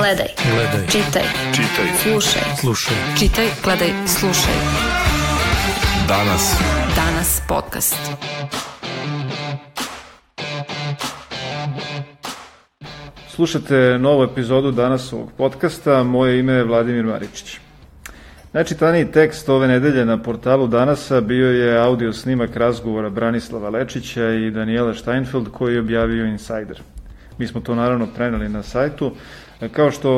Gledaj. Gledaj. Čitaj. Čitaj. Slušaj. Slušaj. Čitaj, gledaj, slušaj. Danas. Danas podcast. Slušate novu epizodu danas ovog podcasta. Moje ime je Vladimir Maričić. Najčitaniji tekst ove nedelje na portalu Danasa bio je audio snimak razgovora Branislava Lečića i Daniela Steinfeld koji je objavio Insider. Mi smo to naravno preneli na sajtu. Kao što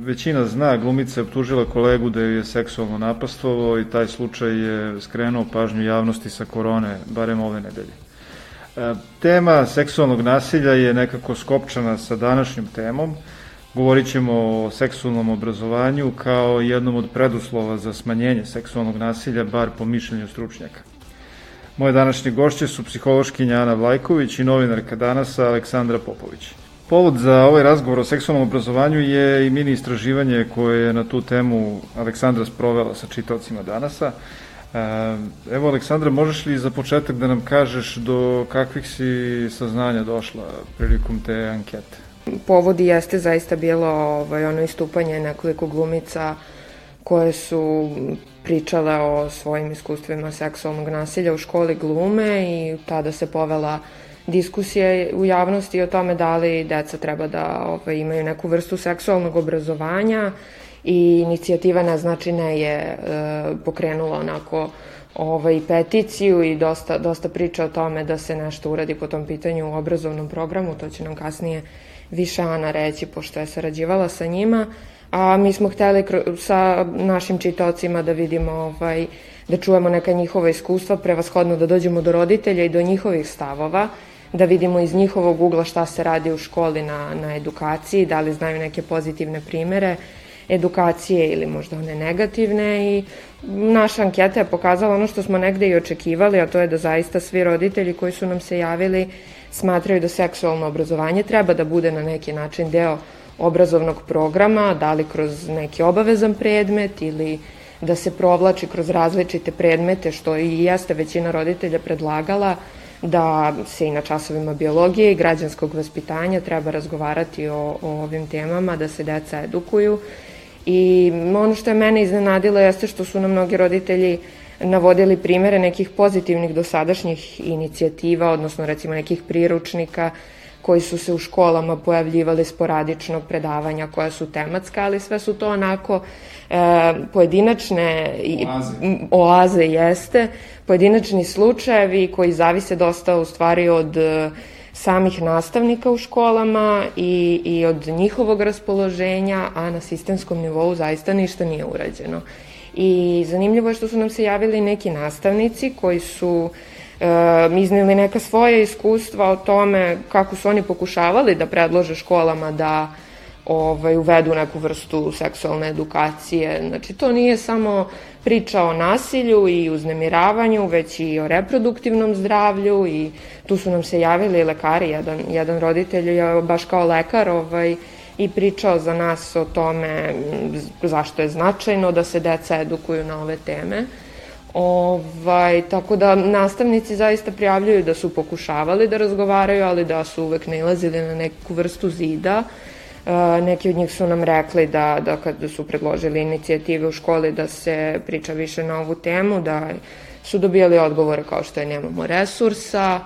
većina zna, glumica je optužila kolegu da je seksualno napastvovao i taj slučaj je skrenuo pažnju javnosti sa korone, barem ove nedelje. E, tema seksualnog nasilja je nekako skopčana sa današnjom temom. Govorit ćemo o seksualnom obrazovanju kao jednom od preduslova za smanjenje seksualnog nasilja, bar po mišljenju stručnjaka. Moje današnje gošće su psihološkinja Ana Vlajković i novinarka Danasa Aleksandra Popović. Povod za ovaj razgovor o seksualnom obrazovanju je i mini istraživanje koje je na tu temu Aleksandra sprovela sa čitavcima Danasa. E, evo, Aleksandra, možeš li za početak da nam kažeš do kakvih si saznanja došla prilikom te ankete? Povodi jeste zaista bilo ovaj, ono istupanje nekoliko glumica koje su pričale o svojim iskustvima seksualnog nasilja u školi glume i tada se povela diskusija u javnosti o tome da li deca treba da ovaj, imaju neku vrstu seksualnog obrazovanja i inicijativa ne znači ne je e, pokrenula onako ovaj, peticiju i dosta, dosta priča o tome da se nešto uradi po tom pitanju u obrazovnom programu, to će nam kasnije više Ana reći, pošto je sarađivala sa njima, a mi smo hteli sa našim čitocima da vidimo, ovaj, da čujemo neka njihova iskustva, prevashodno da dođemo do roditelja i do njihovih stavova, da vidimo iz njihovog ugla šta se radi u školi na, na edukaciji, da li znaju neke pozitivne primere edukacije ili možda one negativne i naša anketa je pokazala ono što smo negde i očekivali, a to je da zaista svi roditelji koji su nam se javili smatraju da seksualno obrazovanje treba da bude na neki način deo obrazovnog programa, da li kroz neki obavezan predmet ili da se provlači kroz različite predmete, što i jeste većina roditelja predlagala, da se i na časovima biologije i građanskog vaspitanja treba razgovarati o, o ovim temama, da se deca edukuju. I ono što je mene iznenadilo jeste što su nam mnogi roditelji navodili primere nekih pozitivnih dosadašnjih inicijativa, odnosno recimo nekih priručnika koji su se u školama pojavljivali sporadično predavanja koja su tematska, ali sve su to onako e, pojedinačne oaze. oaze jeste, pojedinačni slučajevi koji zavise dosta u stvari od e, samih nastavnika u školama i, i od njihovog raspoloženja, a na sistemskom nivou zaista ništa nije urađeno. I zanimljivo je što su nam se javili neki nastavnici koji su e, iznili neka svoja iskustva o tome kako su oni pokušavali da predlože školama da ovaj, uvedu neku vrstu seksualne edukacije. Znači, to nije samo priča o nasilju i uznemiravanju, već i o reproduktivnom zdravlju i tu su nam se javili lekari, jedan, jedan roditelj je baš kao lekar ovaj, i pričao za nas o tome zašto je značajno da se deca edukuju na ove teme. Ovaj, tako da nastavnici zaista prijavljuju da su pokušavali da razgovaraju, ali da su uvek nailazili na neku vrstu zida. E, neki od njih su nam rekli da, da kada su predložili inicijative u školi da se priča više na ovu temu, da su dobijali odgovore kao što je nemamo resursa,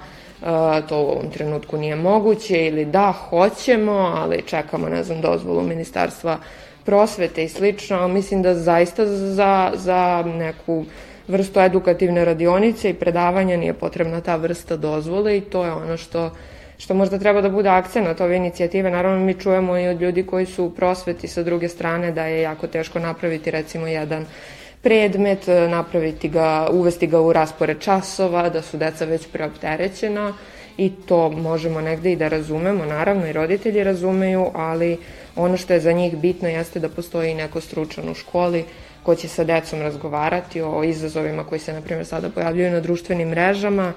to u ovom trenutku nije moguće ili da, hoćemo, ali čekamo, ne znam, dozvolu ministarstva prosvete i slično, mislim da zaista za, za neku vrstu edukativne radionice i predavanja nije potrebna ta vrsta dozvole i to je ono što što možda treba da bude akcent ove inicijative. Naravno, mi čujemo i od ljudi koji su u prosveti sa druge strane da je jako teško napraviti recimo jedan predmet, e, napraviti ga, uvesti ga u raspored časova, da su deca već preopterećena i to možemo negde i da razumemo, naravno i roditelji razumeju, ali ono što je za njih bitno jeste da postoji neko stručan u školi ko će sa decom razgovarati o izazovima koji se, na primjer, sada pojavljaju na društvenim mrežama.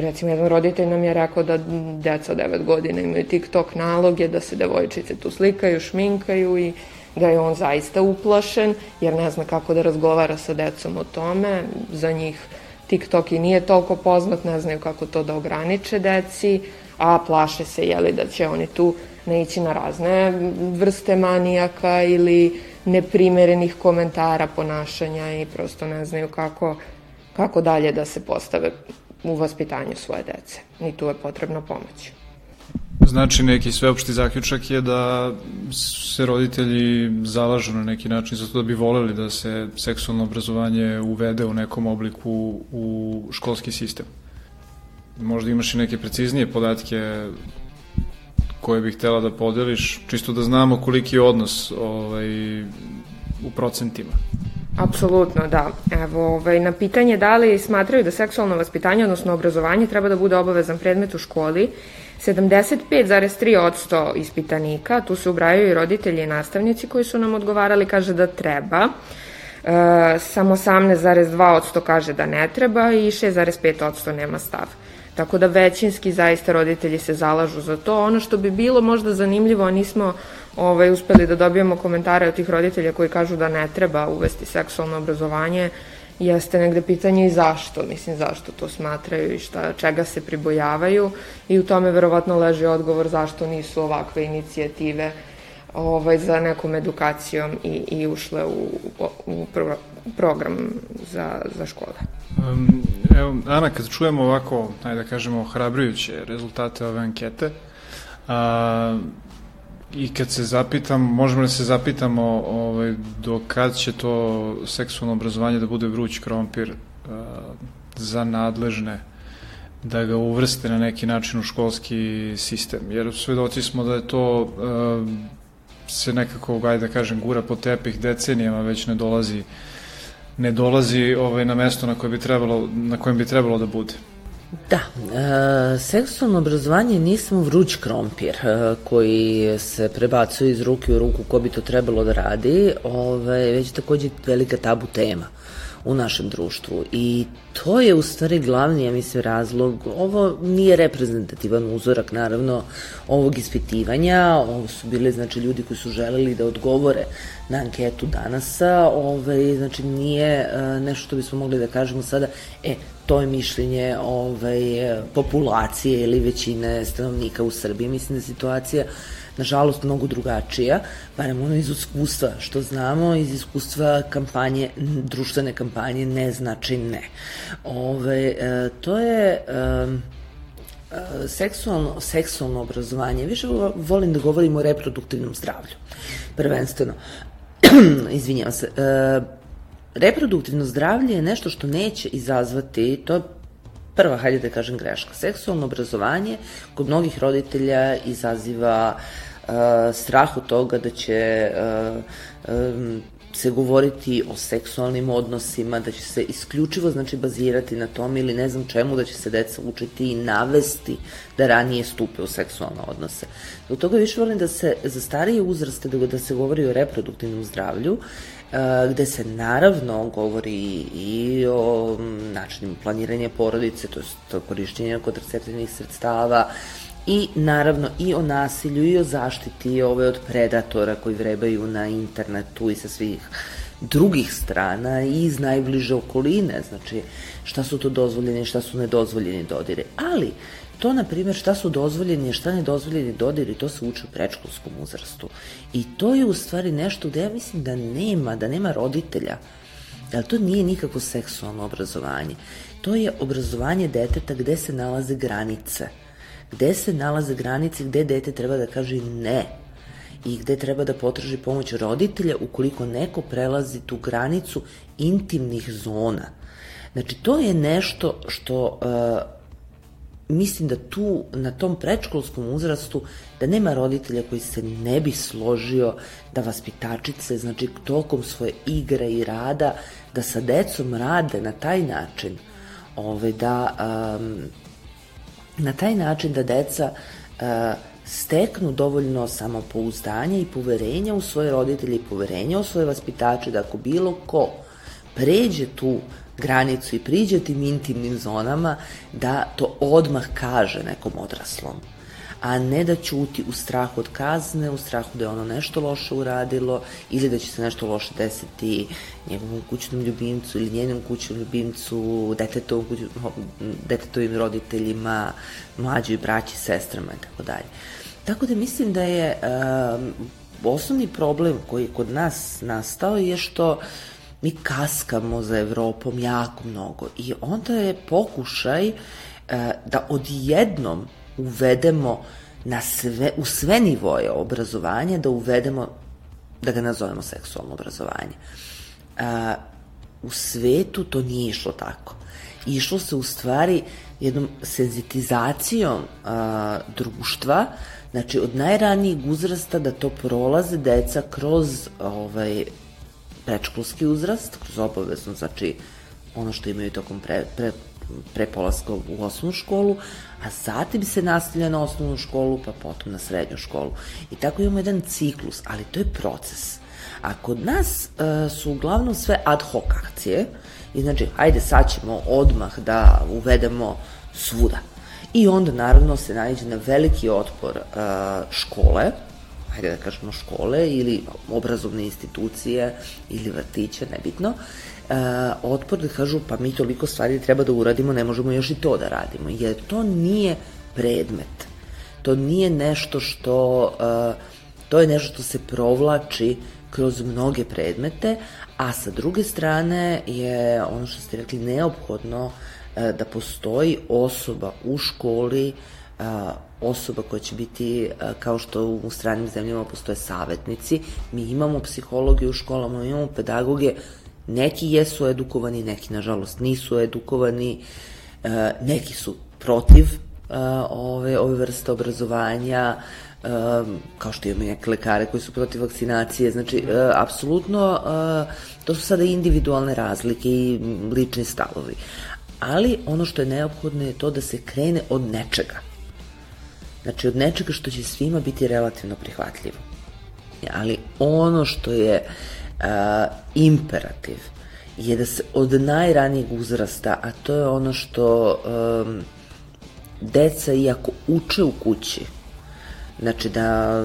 Recimo, jedan roditelj nam je rekao da deca od 9 godina imaju TikTok naloge, da se devojčice tu slikaju, šminkaju i da je on zaista uplašen, jer ne zna kako da razgovara sa decom o tome. Za njih TikTok i nije toliko poznat, ne znaju kako to da ograniče deci, a plaše se jeli, da će oni tu ne ići na razne vrste manijaka ili neprimerenih komentara ponašanja i prosto ne znaju kako, kako dalje da se postave u vaspitanju svoje dece. I tu je potrebna pomoć. Znači neki sveopšti zaključak je da se roditelji zalažu na neki način za to da bi voleli da se seksualno obrazovanje uvede u nekom obliku u školski sistem. Možda imaš i neke preciznije podatke koje bih htela da podeliš, čisto da znamo koliki je odnos ovaj, u procentima. Apsolutno, da. Evo, ovaj, na pitanje da li smatraju da seksualno vaspitanje, odnosno obrazovanje, treba da bude obavezan predmet u školi, 75,3% ispitanika, tu se ubrajaju i roditelji i nastavnici koji su nam odgovarali, kaže da treba. E, samo 18,2% kaže da ne treba i 6,5% nema stav. Tako da većinski zaista roditelji se zalažu za to. Ono što bi bilo možda zanimljivo, nismo ovaj, uspeli da dobijemo komentare od tih roditelja koji kažu da ne treba uvesti seksualno obrazovanje, jeste negde pitanje i zašto, mislim zašto to smatraju i šta, čega se pribojavaju i u tome verovatno leži odgovor zašto nisu ovakve inicijative ovaj, za nekom edukacijom i, i ušle u, u pro, program za, za škole. Um, evo, Ana, kad čujemo ovako, ajde da kažemo, hrabrujuće rezultate ove ankete, a, I kad se zapitam, možemo li se zapitamo ovaj, do kad će to seksualno obrazovanje da bude vruć krompir uh, za nadležne da ga uvrste na neki način u školski sistem. Jer svedoci smo da je to uh, se nekako, ajde da kažem, gura po tepih decenijama, već ne dolazi ne dolazi ovaj, na mesto na, koje bi trebalo, na kojem bi trebalo da bude. Da, e, seksualno obrazovanje nismo vruć krompir e, koji se prebacuje iz ruke u ruku ko bi to trebalo da radi, ovaj, već takođe velika tabu tema u našem društvu i to je u stvari glavni, ja mislim, razlog. Ovo nije reprezentativan uzorak, naravno, ovog ispitivanja. Ovo su bili, znači, ljudi koji su želeli da odgovore na anketu danasa. Ovaj, znači, nije uh, nešto što bismo mogli da kažemo sada, e, to je mišljenje ovaj, populacije ili većine stanovnika u Srbiji. Mislim da je situacija nažalost mnogo drugačija, barem ono iz iskustva što znamo, iz iskustva kampanje, društvene kampanje ne znači ne. Ove, e, to je e, seksualno, seksualno obrazovanje. Više volim da govorim o reproduktivnom zdravlju, prvenstveno. Izvinjavam se. E, reproduktivno zdravlje je nešto što neće izazvati, to je prva, hajde da kažem, greška. Seksualno obrazovanje kod mnogih roditelja izaziva uh, strah od toga da će uh, se govoriti o seksualnim odnosima, da će se isključivo znači bazirati na tome ili ne znam čemu da će se deca učiti i navesti da ranije stupe u seksualne odnose. Do toga više volim da se za starije uzraste da, da se govori o reproduktivnom zdravlju, gde se naravno govori i o načinima planiranja porodice, to je korišćenja kontraceptivnih sredstava, i naravno i o nasilju i o zaštiti ove od predatora koji vrebaju na internetu i sa svih drugih strana i iz najbliže okoline, znači šta su to dozvoljeni, šta su nedozvoljeni dodire. Ali to, na primjer, šta su dozvoljeni, šta nedozvoljeni dodiri, to se uči u prečkolskom uzrastu. I to je u stvari nešto gde ja mislim da nema, da nema roditelja. Ali to nije nikako seksualno obrazovanje. To je obrazovanje deteta gde se nalaze granice. Gde se nalaze granice, gde dete treba da kaže ne i gde treba da potraži pomoć roditelja ukoliko neko prelazi tu granicu intimnih zona. Znači, to je nešto što uh, mislim da tu, na tom predškolskom uzrastu, da nema roditelja koji se ne bi složio da vaspitačice, znači tokom svoje igre i rada, da sa decom rade na taj način, ove, da um, na taj način da deca uh, steknu dovoljno samopouzdanja i poverenja u svoje roditelje i poverenja u svoje vaspitače, da ako bilo ko pređe tu granicu i priđe tim intimnim zonama, da to odmah kaže nekom odraslom a ne da ćuti u strahu od kazne, u strahu da je ono nešto loše uradilo ili da će se nešto loše desiti njegovom kućnom ljubimcu ili njenom kućnom ljubimcu, detetovom, detetovim roditeljima, mlađoj braći, sestrama i tako dalje. Tako da mislim da je um, osnovni problem koji je kod nas nastao je što mi kaskamo za Evropom jako mnogo i onda je pokušaj uh, da odjednom uvedemo na sve, u sve nivoje obrazovanja, da uvedemo, da ga nazovemo seksualno obrazovanje. Uh, u svetu to nije išlo tako. Išlo se u stvari jednom senzitizacijom a, društva, znači od najranijeg uzrasta da to prolaze deca kroz ovaj, predškolski uzrast, kroz obavezno, znači ono što imaju tokom pre, pre, pre polaska u osnovnu školu, a zatim se nastavlja na osnovnu školu, pa potom na srednju školu. I tako imamo jedan ciklus, ali to je proces. A kod nas uh, su uglavnom sve ad hoc akcije, i znači, hajde sad ćemo odmah da uvedemo svuda. I onda naravno se nađe na veliki otpor uh, škole, hajde da kažemo škole ili obrazovne institucije ili vrtiće, nebitno, uh, otpor da kažu pa mi toliko stvari treba da uradimo, ne možemo još i to da radimo, jer to nije predmet. To nije nešto što, uh, to je nešto što se provlači kroz mnoge predmete, a sa druge strane je ono što ste rekli neophodno e, da postoji osoba u školi, e, osoba koja će biti, e, kao što u stranim zemljama postoje savetnici, mi imamo psihologiju u školama, imamo pedagoge, neki jesu edukovani, neki nažalost nisu edukovani, neki su protiv ove, ove vrste obrazovanja, um, kao što imamo neke lekare koji su protiv vakcinacije, znači, apsolutno, to su sada individualne razlike i lični stavovi. Ali ono što je neophodno je to da se krene od nečega. Znači, od nečega što će svima biti relativno prihvatljivo. Ali ono što je uh, imperativ je da se od najranijeg uzrasta, a to je ono što um, deca iako uče u kući, Znači da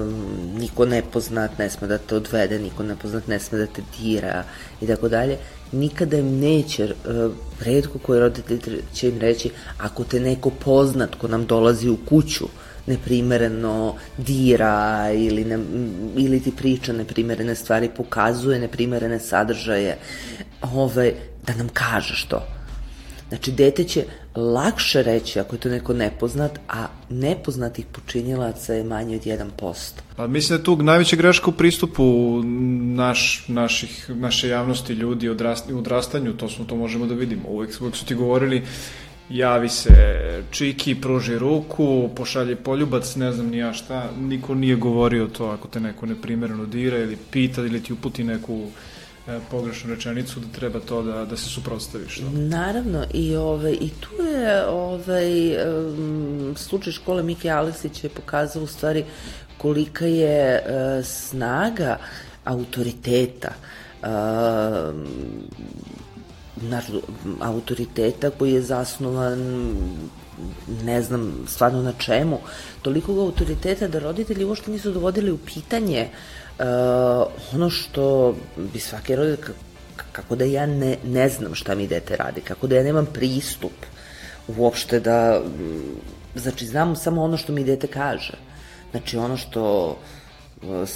niko nepoznat ne sme da te odvede, niko nepoznat ne sme da te dira i tako dalje. Nikada im neće, e, redko koji roditelj će im reći, ako te neko poznat ko nam dolazi u kuću, neprimereno dira ili, ne, ili ti priča neprimerene stvari, pokazuje neprimerene sadržaje, ove, da nam kažeš to. Znači, dete će lakše reći ako je to neko nepoznat, a nepoznatih počinjelaca je manje od 1%. Pa mislim da je tu najveća greška u pristupu naš, naših, naše javnosti, ljudi odrast, u odrastanju, to smo to možemo da vidimo. Uvek, uvek su ti govorili javi se čiki, pruži ruku, pošalje poljubac, ne znam ni ja šta, niko nije govorio to ako te neko neprimereno dira ili pita ili ti uputi neku E, pogrešnu rečenicu da treba to da, da se suprotstaviš. Da? Naravno, i, ove, i tu je ovaj, um, slučaj škole Mike Aleksić je pokazao u stvari kolika je uh, snaga autoriteta uh, autoriteta koji je zasnovan ne znam stvarno na čemu, toliko autoriteta da roditelji uopšte nisu dovodili u pitanje uh, ono što bi svaki roditelj, kako da ja ne, ne znam šta mi dete radi, kako da ja nemam pristup uopšte da, mm, znači znam samo ono što mi dete kaže. Znači ono što uh,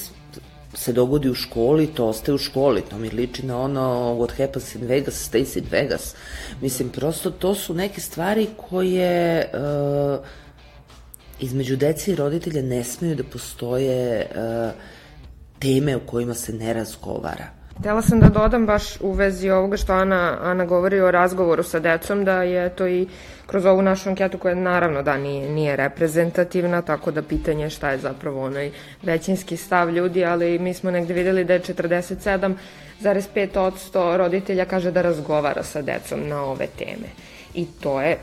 se dogodi u školi, to ostaje u školi. To mi liči na ono what happens in Vegas stays in Vegas. Mislim, prosto to su neke stvari koje uh, između dece i roditelja ne smeju da postoje uh, teme o kojima se ne razgovara. Htela sam da dodam baš u vezi ovoga što Ana, Ana govori o razgovoru sa decom, da je to i kroz ovu našu anketu koja naravno da nije, nije reprezentativna, tako da pitanje šta je zapravo onaj većinski stav ljudi, ali mi smo negde videli da je 47,5% roditelja kaže da razgovara sa decom na ove teme. I to je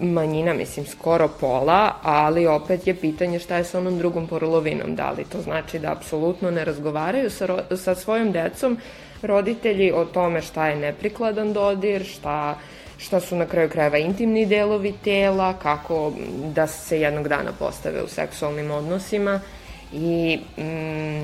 manjina, mislim, skoro pola, ali opet je pitanje šta je sa onom drugom polovinom. Da li to znači da apsolutno ne razgovaraju sa, sa svojom decom roditelji o tome šta je neprikladan dodir, šta, šta su na kraju krajeva intimni delovi tela, kako da se jednog dana postave u seksualnim odnosima I mm,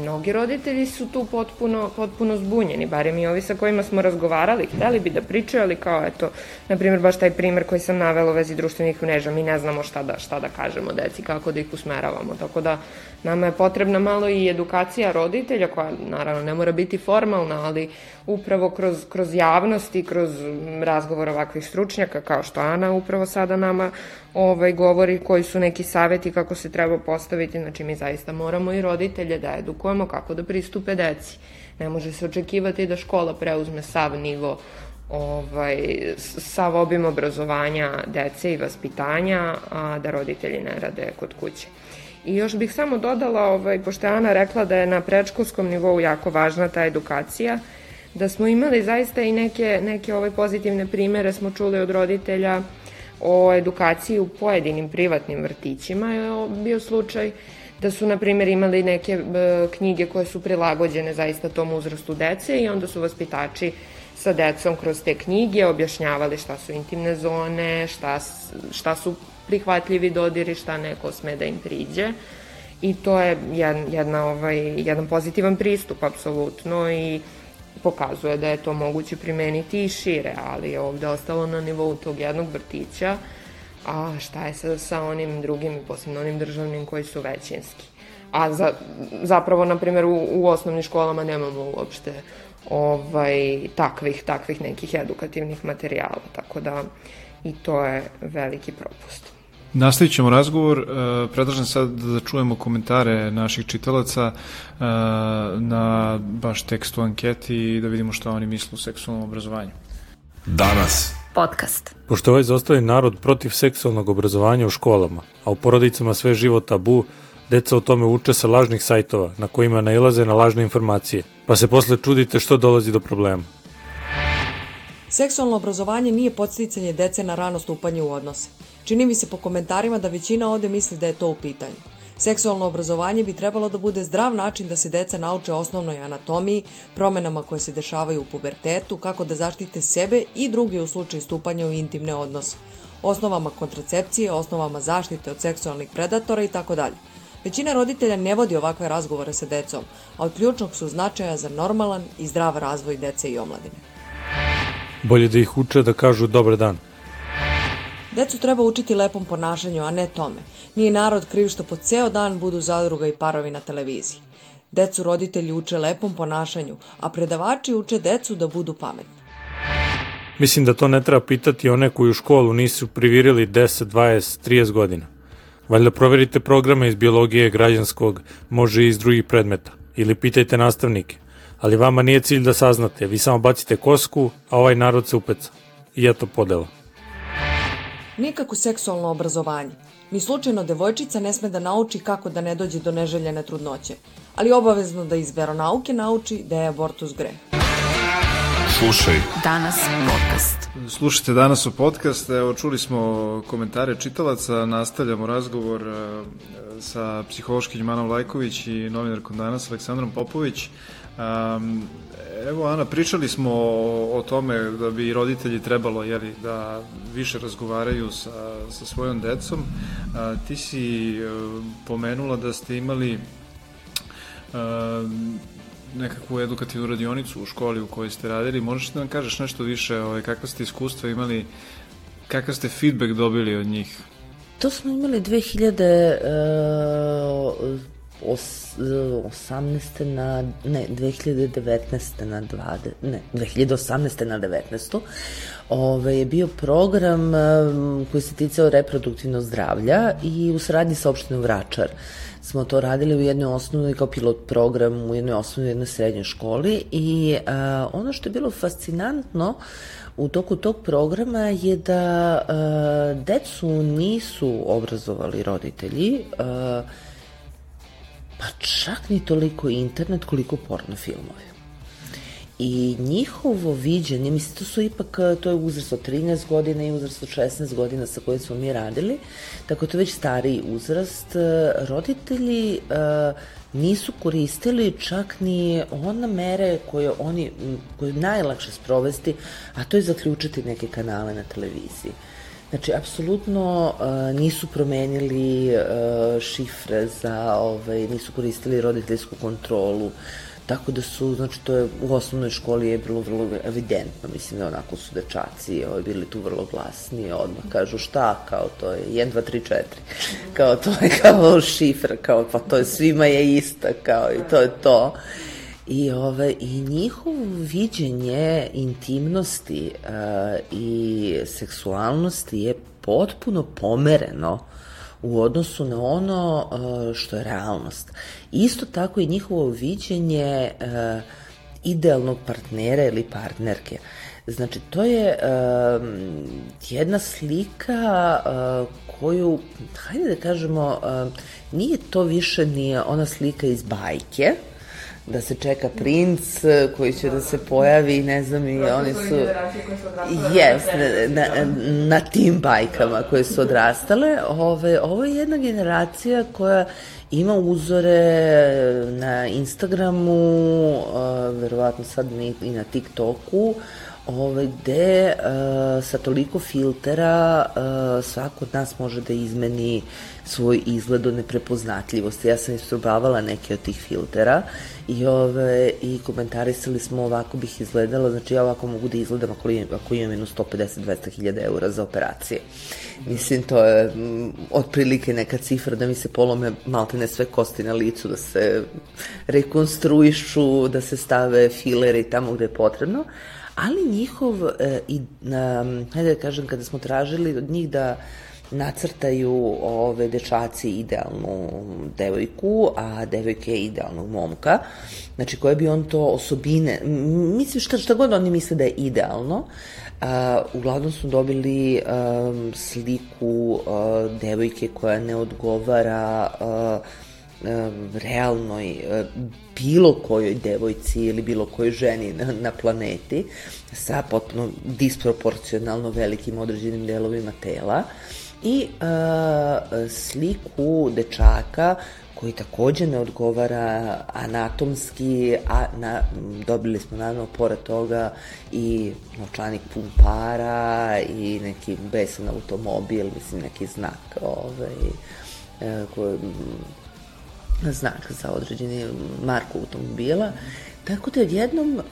mnogi roditelji su tu potpuno, potpuno zbunjeni, barem i ovi sa kojima smo razgovarali, hteli bi da pričaju, ali kao eto, na primjer baš taj primer koji sam navela u vezi društvenih mreža, mi ne znamo šta da, šta da kažemo deci, kako da ih usmeravamo, tako da nama je potrebna malo i edukacija roditelja, koja naravno ne mora biti formalna, ali upravo kroz, kroz javnost i kroz razgovor ovakvih stručnjaka, kao što Ana upravo sada nama ovaj, govori koji su neki saveti kako se treba postaviti, znači mi zaista moramo i roditelje da edukujemo kako da pristupe deci. Ne može se očekivati da škola preuzme sav nivo ovaj, sav obim obrazovanja dece i vaspitanja, a da roditelji ne rade kod kuće. I još bih samo dodala, ovaj, pošto je Ana rekla da je na predškolskom nivou jako važna ta edukacija, da smo imali zaista i neke, neke ovaj pozitivne primere, smo čuli od roditelja o edukaciji u pojedinim privatnim vrtićima je bio slučaj da su, na primjer, imali neke e, knjige koje su prilagođene zaista tom uzrastu dece i onda su vaspitači sa decom kroz te knjige objašnjavali šta su intimne zone, šta, šta su prihvatljivi dodiri, šta neko sme da im priđe. I to je jedan, jedna, ovaj, jedan pozitivan pristup, apsolutno, i pokazuje da je to moguće primeniti i šire, ali je ovde ostalo na nivou tog jednog vrtića, a šta je sa, sa onim drugim, posebno onim državnim koji su većinski. A za, zapravo, na primjer, u, u osnovnim školama nemamo uopšte ovaj, takvih, takvih nekih edukativnih materijala, tako da i to je veliki propust. Nastavit ćemo razgovor, e, predlažem sad da čujemo komentare naših čitalaca e, na baš tekstu anketi i da vidimo šta oni misle o seksualnom obrazovanju. Danas. Podcast. Pošto ovaj zostali narod protiv seksualnog obrazovanja u školama, a u porodicama sve živo tabu, deca o tome uče sa lažnih sajtova na kojima nailaze na lažne informacije, pa se posle čudite što dolazi do problema. Seksualno obrazovanje nije podsticanje dece na rano stupanje u odnose. Čini mi se po komentarima da većina ovde misli da je to u pitanju. Seksualno obrazovanje bi trebalo da bude zdrav način da se deca nauče osnovnoj anatomiji, promenama koje se dešavaju u pubertetu, kako da zaštite sebe i druge u slučaju stupanja u intimne odnose, osnovama kontracepcije, osnovama zaštite od seksualnih predatora i tako dalje. Većina roditelja ne vodi ovakve razgovore sa decom, a od ključnog su značaja za normalan i zdrav razvoj dece i omladine. Bolje da ih uče da kažu dobar dan. Decu treba učiti lepom ponašanju, a ne tome. Nije narod kriv što po ceo dan budu zadruga i parovi na televiziji. Decu roditelji uče lepom ponašanju, a predavači uče decu da budu pametni. Mislim da to ne treba pitati one koji u školu nisu privirili 10, 20, 30 godina. Valjda proverite programe iz biologije, građanskog, može i iz drugih predmeta. Ili pitajte nastavnike. Ali vama nije cilj da saznate, vi samo bacite kosku, a ovaj narod se upeca. I eto podela. Nikako seksualno obrazovanje. Ni slučajno devojčica ne sme da nauči kako da ne dođe do neželjene trudnoće, ali obavezno da iz veronauke nauči da je abortus greh. Slušaj. Danas podcast. Slušajte danas u podcast, evo čuli smo komentare čitalaca, nastavljamo razgovor e, sa psihološkim Manom Lajković i novinarkom danas Aleksandrom Popović. Um, evo Ana, pričali smo o, o tome da bi roditelji trebalo jeli, da više razgovaraju sa, sa svojom decom. A, ti si e, pomenula da ste imali a, nekakvu edukativnu radionicu u školi u kojoj ste radili. Možeš da nam kažeš nešto više, ovaj, kakva ste iskustva imali, kakav ste feedback dobili od njih? To smo imali 2000, uh, os, 18. na, ne, 2019. na 20, ne, 2018. na 19. Ove, je bio program um, koji se ticao reproduktivnog zdravlja i u saradnji sa opštinom Vračar smo to radili u jednoj osnovnoj kao pilot program u jednoj osnovnoj jednoj srednjoj školi i a, ono što je bilo fascinantno u toku tog programa je da a, decu nisu obrazovali roditelji a, pa čak ni toliko internet koliko porno filmovi. I njihovo viđenje, mislim, to su ipak, to je uzrast od 13 godina i uzrast od 16 godina sa kojim smo mi radili, tako to je već stariji uzrast. Roditelji uh, nisu koristili čak ni ona mere koje oni, koje je najlakše sprovesti, a to je zaključiti neke kanale na televiziji. Znači, apsolutno uh, nisu promenili uh, šifre za, ovaj, nisu koristili roditeljsku kontrolu, tako da su, znači, to je u osnovnoj školi je bilo vrlo evidentno, mislim da onako su dečaci ovaj, bili tu vrlo glasni, odmah kažu šta, kao to je 1, 2, 3, 4, kao to je kao šifra, kao pa to je svima je ista, kao i to je to. I, ove, I njihovo viđenje intimnosti uh, i seksualnosti je potpuno pomereno u odnosu na ono uh, što je realnost. Isto tako i njihovo viđenje uh, idealnog partnera ili partnerke. Znači, to je uh, jedna slika uh, koju, hajde da kažemo, uh, nije to više ni ona slika iz bajke, da se čeka princ e, koji će da se pojavi ne znam i oni su yes, na, na, na tim bajkama koje su odrastale. Ove, ovo je jedna generacija koja ima uzore na Instagramu uh, verovatno sad i na TikToku ovaj, gde uh, sa toliko filtera uh, svako od nas može da izmeni svoj izgled do neprepoznatljivosti. Ja sam isprobavala neke od tih filtera i, ove, i komentarisali smo ovako bih izgledala, znači ja ovako mogu da izgledam ako, ako imam jedno 150-200 hiljada eura za operacije. Mislim, to je m, mm, otprilike neka cifra da mi se polome maltene sve kosti na licu, da se rekonstruišu, da se stave filere i tamo gde je potrebno ali njihov, e, i, hajde da kažem, kada smo tražili od njih da nacrtaju ove dečaci idealnu devojku, a devojke idealnog momka, znači koje bi on to osobine, mislim šta, šta god oni misle da je idealno, uh, uglavnom su dobili um, sliku uh, devojke koja ne odgovara uh, realnoj bilo kojoj devojci ili bilo kojoj ženi na, na planeti sa potpuno disproporcionalno velikim određenim delovima tela i uh, sliku dečaka koji takođe ne odgovara anatomski, a na, dobili smo naravno pored toga i novčanik pun para i neki besan automobil, mislim neki znak ovaj, koji znak za određeni marku automobila. Tako da odjednom uh,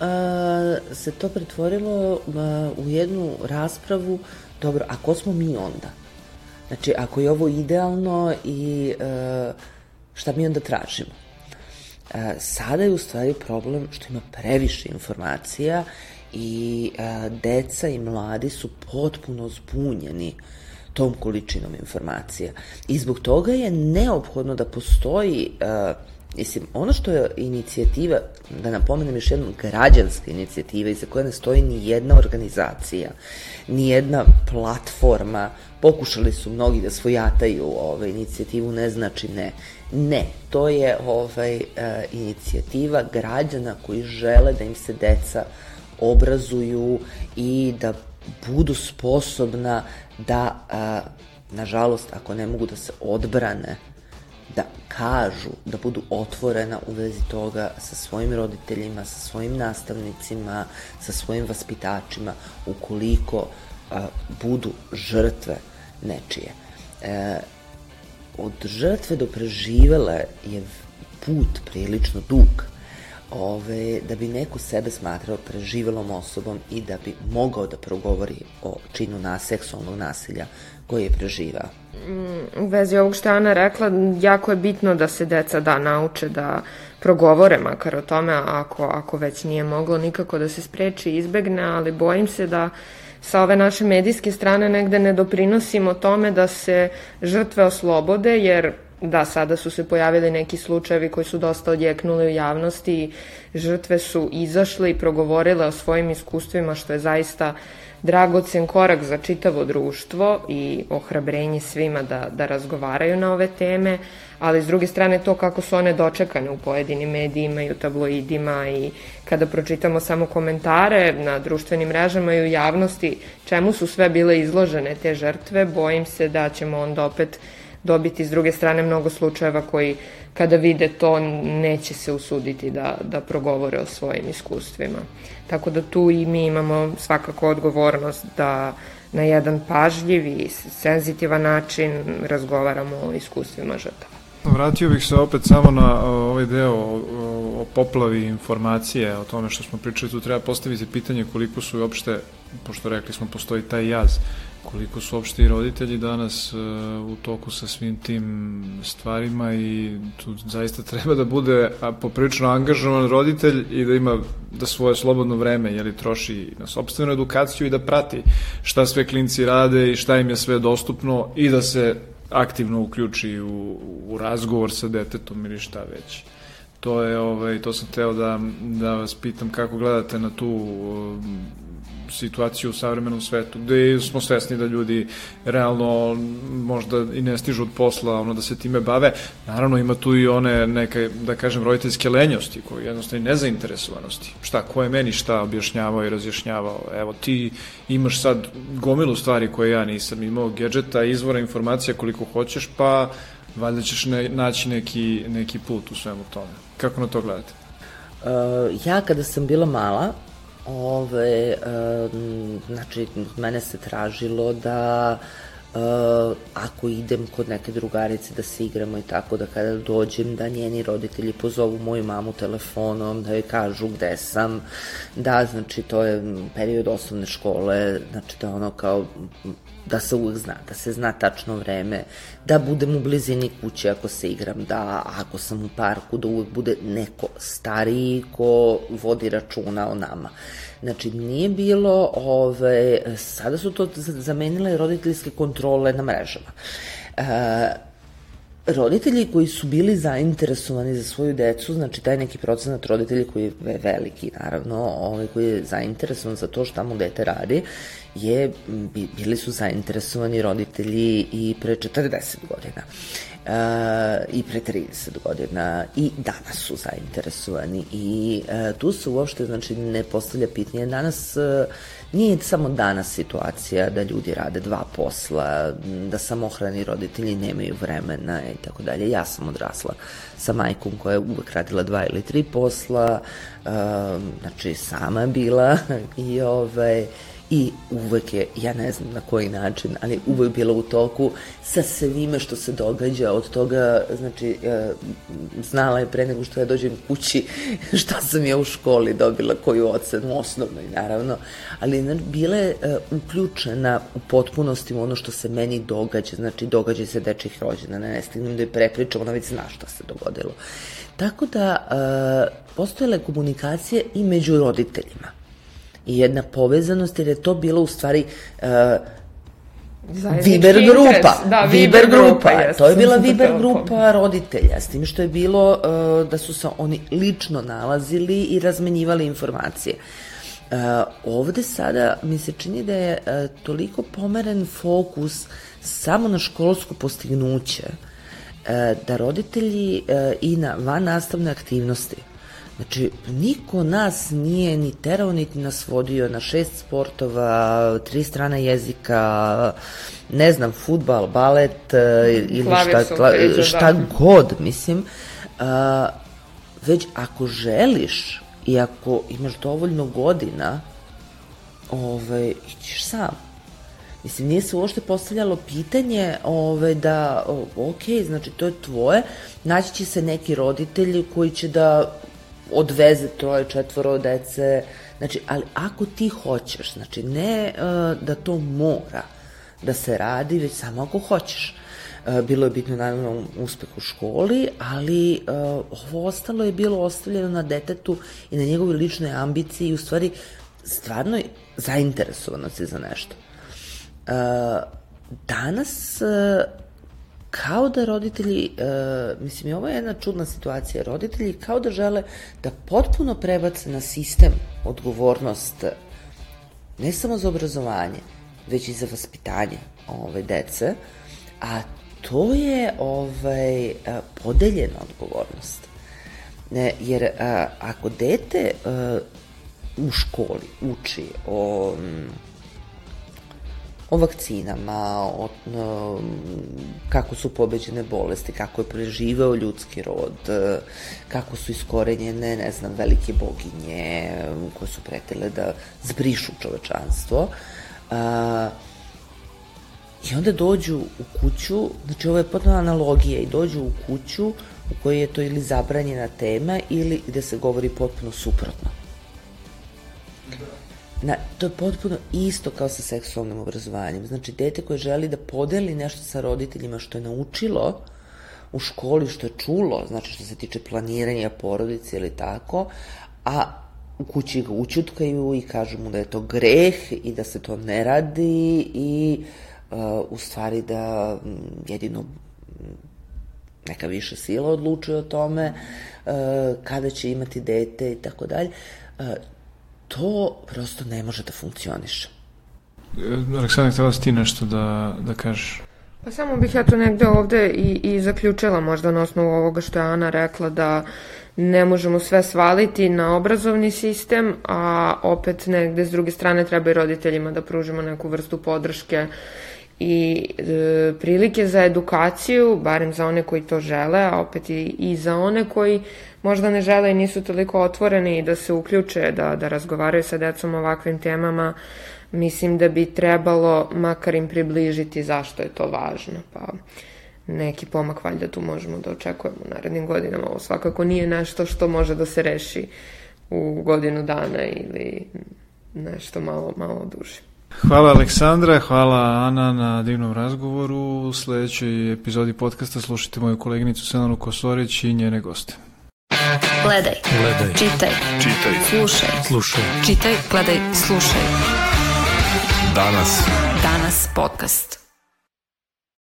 se to pretvorilo uh, u jednu raspravu, dobro, a ko smo mi onda? Znači, ako je ovo idealno i uh, šta mi onda tražimo? Uh, sada je u stvari problem što ima previše informacija i uh, deca i mladi su potpuno zbunjeni tom količinom informacija. I zbog toga je neophodno da postoji uh, Mislim, ono što je inicijativa, da napomenem još jednom, građanska inicijativa iza koja ne stoji ni jedna organizacija, ni jedna platforma, pokušali su mnogi da svojataju ovaj, inicijativu, ne znači ne. Ne, to je ovaj, uh, inicijativa građana koji žele da im se deca obrazuju i da budu sposobna da, a, nažalost, ako ne mogu da se odbrane, da kažu, da budu otvorena u vezi toga sa svojim roditeljima, sa svojim nastavnicima, sa svojim vaspitačima, ukoliko a, budu žrtve nečije. E, od žrtve do preživele je put prilično dug ove, da bi neko sebe smatrao preživelom osobom i da bi mogao da progovori o činu na seksualnog nasilja koji je preživao. Mm, u vezi ovog što Ana rekla, jako je bitno da se deca da nauče da progovore makar o tome, ako, ako već nije moglo nikako da se spreči i izbegne, ali bojim se da sa ove naše medijske strane negde ne doprinosimo tome da se žrtve oslobode, jer da, sada su se pojavili neki slučajevi koji su dosta odjeknuli u javnosti. I žrtve su izašle i progovorile o svojim iskustvima, što je zaista dragocen korak za čitavo društvo i ohrabrenje svima da, da razgovaraju na ove teme, ali s druge strane to kako su one dočekane u pojedinim medijima i u tabloidima i kada pročitamo samo komentare na društvenim mrežama i u javnosti čemu su sve bile izložene te žrtve, bojim se da ćemo onda opet dobiti s druge strane mnogo slučajeva koji kada vide to neće se usuditi da, da progovore o svojim iskustvima. Tako da tu i mi imamo svakako odgovornost da na jedan pažljiv i senzitivan način razgovaramo o iskustvima žrtava. Vratio bih se opet samo na ovaj deo o, poplavi informacije, o tome što smo pričali, tu treba postaviti pitanje koliko su uopšte, pošto rekli smo postoji taj jaz, koliko su uopšte i roditelji danas uh, u toku sa svim tim stvarima i tu zaista treba da bude poprično angažovan roditelj i da ima da svoje slobodno vreme jeli, troši na sobstvenu edukaciju i da prati šta sve klinci rade i šta im je sve dostupno i da se aktivno uključi u, u razgovor sa detetom ili šta već. To je ovaj to sam teo da da vas pitam kako gledate na tu situaciju u savremenom svetu, gde smo svesni da ljudi realno možda i ne stižu od posla ono da se time bave. Naravno ima tu i one neke, da kažem, roditeljske lenjosti, koje jednostavno nezainteresovanosti. Šta, ko je meni šta objašnjavao i razjašnjavao? Evo, ti imaš sad gomilu stvari koje ja nisam imao, gadžeta, izvora informacija koliko hoćeš, pa valjda ćeš ne, naći neki, neki put u svemu tome. Kako na to gledate? Uh, ja kada sam bila mala, Ove, um, znači, mene se tražilo da uh, ako idem kod neke drugarice da se igramo i tako da kada dođem da njeni roditelji pozovu moju mamu telefonom da joj kažu gde sam. Da znači to je period osnovne škole znači da ono kao da se uvek zna, da se zna tačno vreme, da budem u blizini kuće ako se igram, da ako sam u parku, da uvek bude neko stariji ko vodi računa o nama. Znači, nije bilo, ove, sada su to zamenile roditeljske kontrole na mrežama. E, roditelji koji su bili zainteresovani za svoju decu, znači taj neki procenat roditelji koji je veliki, naravno, ovaj koji je zainteresovan za to šta mu dete radi, je, bili su zainteresovani roditelji i pre 40 godina. Uh, i pre 30 godina i danas su zainteresovani i uh, tu se uopšte znači ne postavlja pitanje danas Nije samo danas situacija da ljudi rade dva posla, da samohrani roditelji nemaju vremena i tako dalje. Ja sam odrasla sa majkom koja je uvek radila dva ili tri posla, uh, znači sama bila i ovaj, i uvek je, ja ne znam na koji način, ali uvek bila u toku sa svime što se događa, od toga, znači, e, znala je pre nego što ja dođem kući šta sam ja u školi dobila, koju ocenu, osnovno i naravno, ali znači, bila je e, uključena u potpunosti u ono što se meni događa, znači događa se dečih rođena, ne, ne stignem da je prepričam, ona već zna šta se dogodilo. Tako da, e, postojele komunikacije i među roditeljima i jedna povezanost, jer je to bilo u stvari uh, Viber grupa, da, Viber, grupa, grupa jest, to je bila Viber grupa roditelja, s tim što je bilo uh, da su se oni lično nalazili i razmenjivali informacije. Uh, ovde sada mi se čini da je uh, toliko pomeren fokus samo na školsko postignuće, uh, da roditelji uh, i na van nastavne aktivnosti Znači, niko nas nije ni terao, niti nas vodio na šest sportova, tri strana jezika, ne znam, futbal, balet e, ili šta, kla, šta da. god, mislim. A, već ako želiš i ako imaš dovoljno godina, ovaj, ićeš sam. Mislim, nije se uopšte postavljalo pitanje ove, da, ok, znači to je tvoje, naći će se neki roditelji koji će da odveze troje, četvoro dece, znači, ali ako ti hoćeš, znači ne uh, da to mora da se radi, već samo ako hoćeš. Uh, bilo je bitno naravno uspeh u školi, ali uh, ovo ostalo je bilo ostavljeno na detetu i na njegove lične ambicije i u stvari stvarno zainteresovanosti za nešto. Uh, danas uh, kao da roditelji, uh, mislim, ovo je jedna čudna situacija, roditelji kao da žele da potpuno prebace na sistem odgovornost ne samo za obrazovanje, već i za vaspitanje ove dece, a to je ovaj, podeljena odgovornost. Ne, jer a, ako dete a, u školi uči o o vakcinama, o, o kako su pobeđene bolesti, kako je preživeo ljudski rod, kako su iskorenjene, ne znam, velike boginje koje su pretile da zbrišu čovečanstvo. A, I onda dođu u kuću, znači ovo je potpuno analogija, i dođu u kuću u kojoj je to ili zabranjena tema ili gde se govori potpuno suprotno. Na, to je potpuno isto kao sa seksualnim obrazovanjem. Znači, dete koje želi da podeli nešto sa roditeljima što je naučilo u školi, što je čulo, znači što se tiče planiranja porodice ili tako, a u kući ga učutkaju i kažu mu da je to greh i da se to ne radi i uh, u stvari da jedino neka više sila odlučuje o tome uh, kada će imati dete i tako dalje. To prosto ne može da funkcioniše. Aleksandar, htjela si ti nešto da, da kažeš? Pa samo bih ja to negde ovde i, i zaključila možda na osnovu ovoga što je Ana rekla da ne možemo sve svaliti na obrazovni sistem, a opet negde s druge strane treba i roditeljima da pružimo neku vrstu podrške i e, prilike za edukaciju, barem za one koji to žele, a opet i, i za one koji možda ne žele i nisu toliko otvoreni da se uključe, da, da razgovaraju sa decom o ovakvim temama, mislim da bi trebalo makar im približiti zašto je to važno. Pa neki pomak valjda tu možemo da očekujemo u narednim godinama. Ovo svakako nije nešto što može da se reši u godinu dana ili nešto malo, malo duže. Hvala Aleksandra, hvala Ana na divnom razgovoru. U sledećoj epizodi podcasta slušajte moju koleginicu Selanu Kosorić i njene goste. Gledaj. Gledaj. Čitaj. Čitaj. Slušaj. Slušaj. Čitaj, gledaj, slušaj. Danas. Danas podcast.